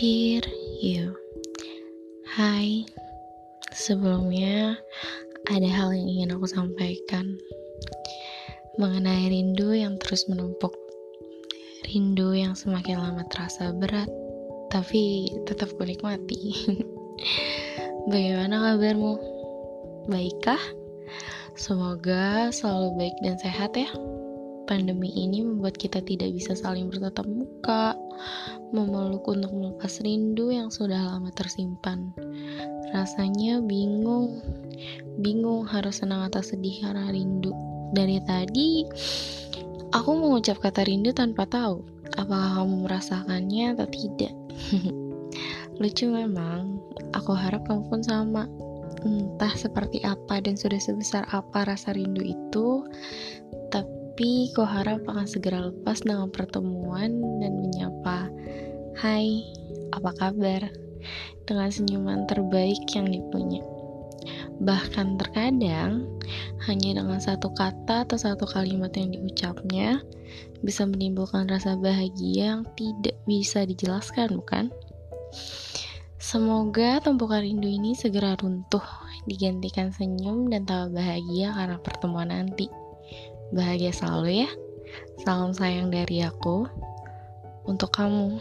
Dear you Hai. Sebelumnya Ada hal yang ingin aku sampaikan. Mengenai rindu yang terus menumpuk. Rindu yang semakin lama terasa berat Tapi tetap kunikmati Bagaimana kabarmu? Baikkah? Semoga selalu baik dan sehat ya pandemi ini membuat kita tidak bisa saling bertatap muka, memeluk untuk melepas rindu yang sudah lama tersimpan. Rasanya bingung, bingung harus senang atau sedih karena rindu. Dari tadi, aku mengucap kata rindu tanpa tahu apakah kamu merasakannya atau tidak. Lucu memang, aku harap kamu pun sama. Entah seperti apa dan sudah sebesar apa rasa rindu itu, tapi kau harap akan segera lepas dengan pertemuan dan menyapa, Hai, apa kabar? Dengan senyuman terbaik yang dipunya. Bahkan terkadang, hanya dengan satu kata atau satu kalimat yang diucapnya, bisa menimbulkan rasa bahagia yang tidak bisa dijelaskan, bukan? Semoga tumpukan rindu ini segera runtuh, digantikan senyum dan tawa bahagia karena pertemuan nanti. Bahagia selalu ya. Salam sayang dari aku untuk kamu.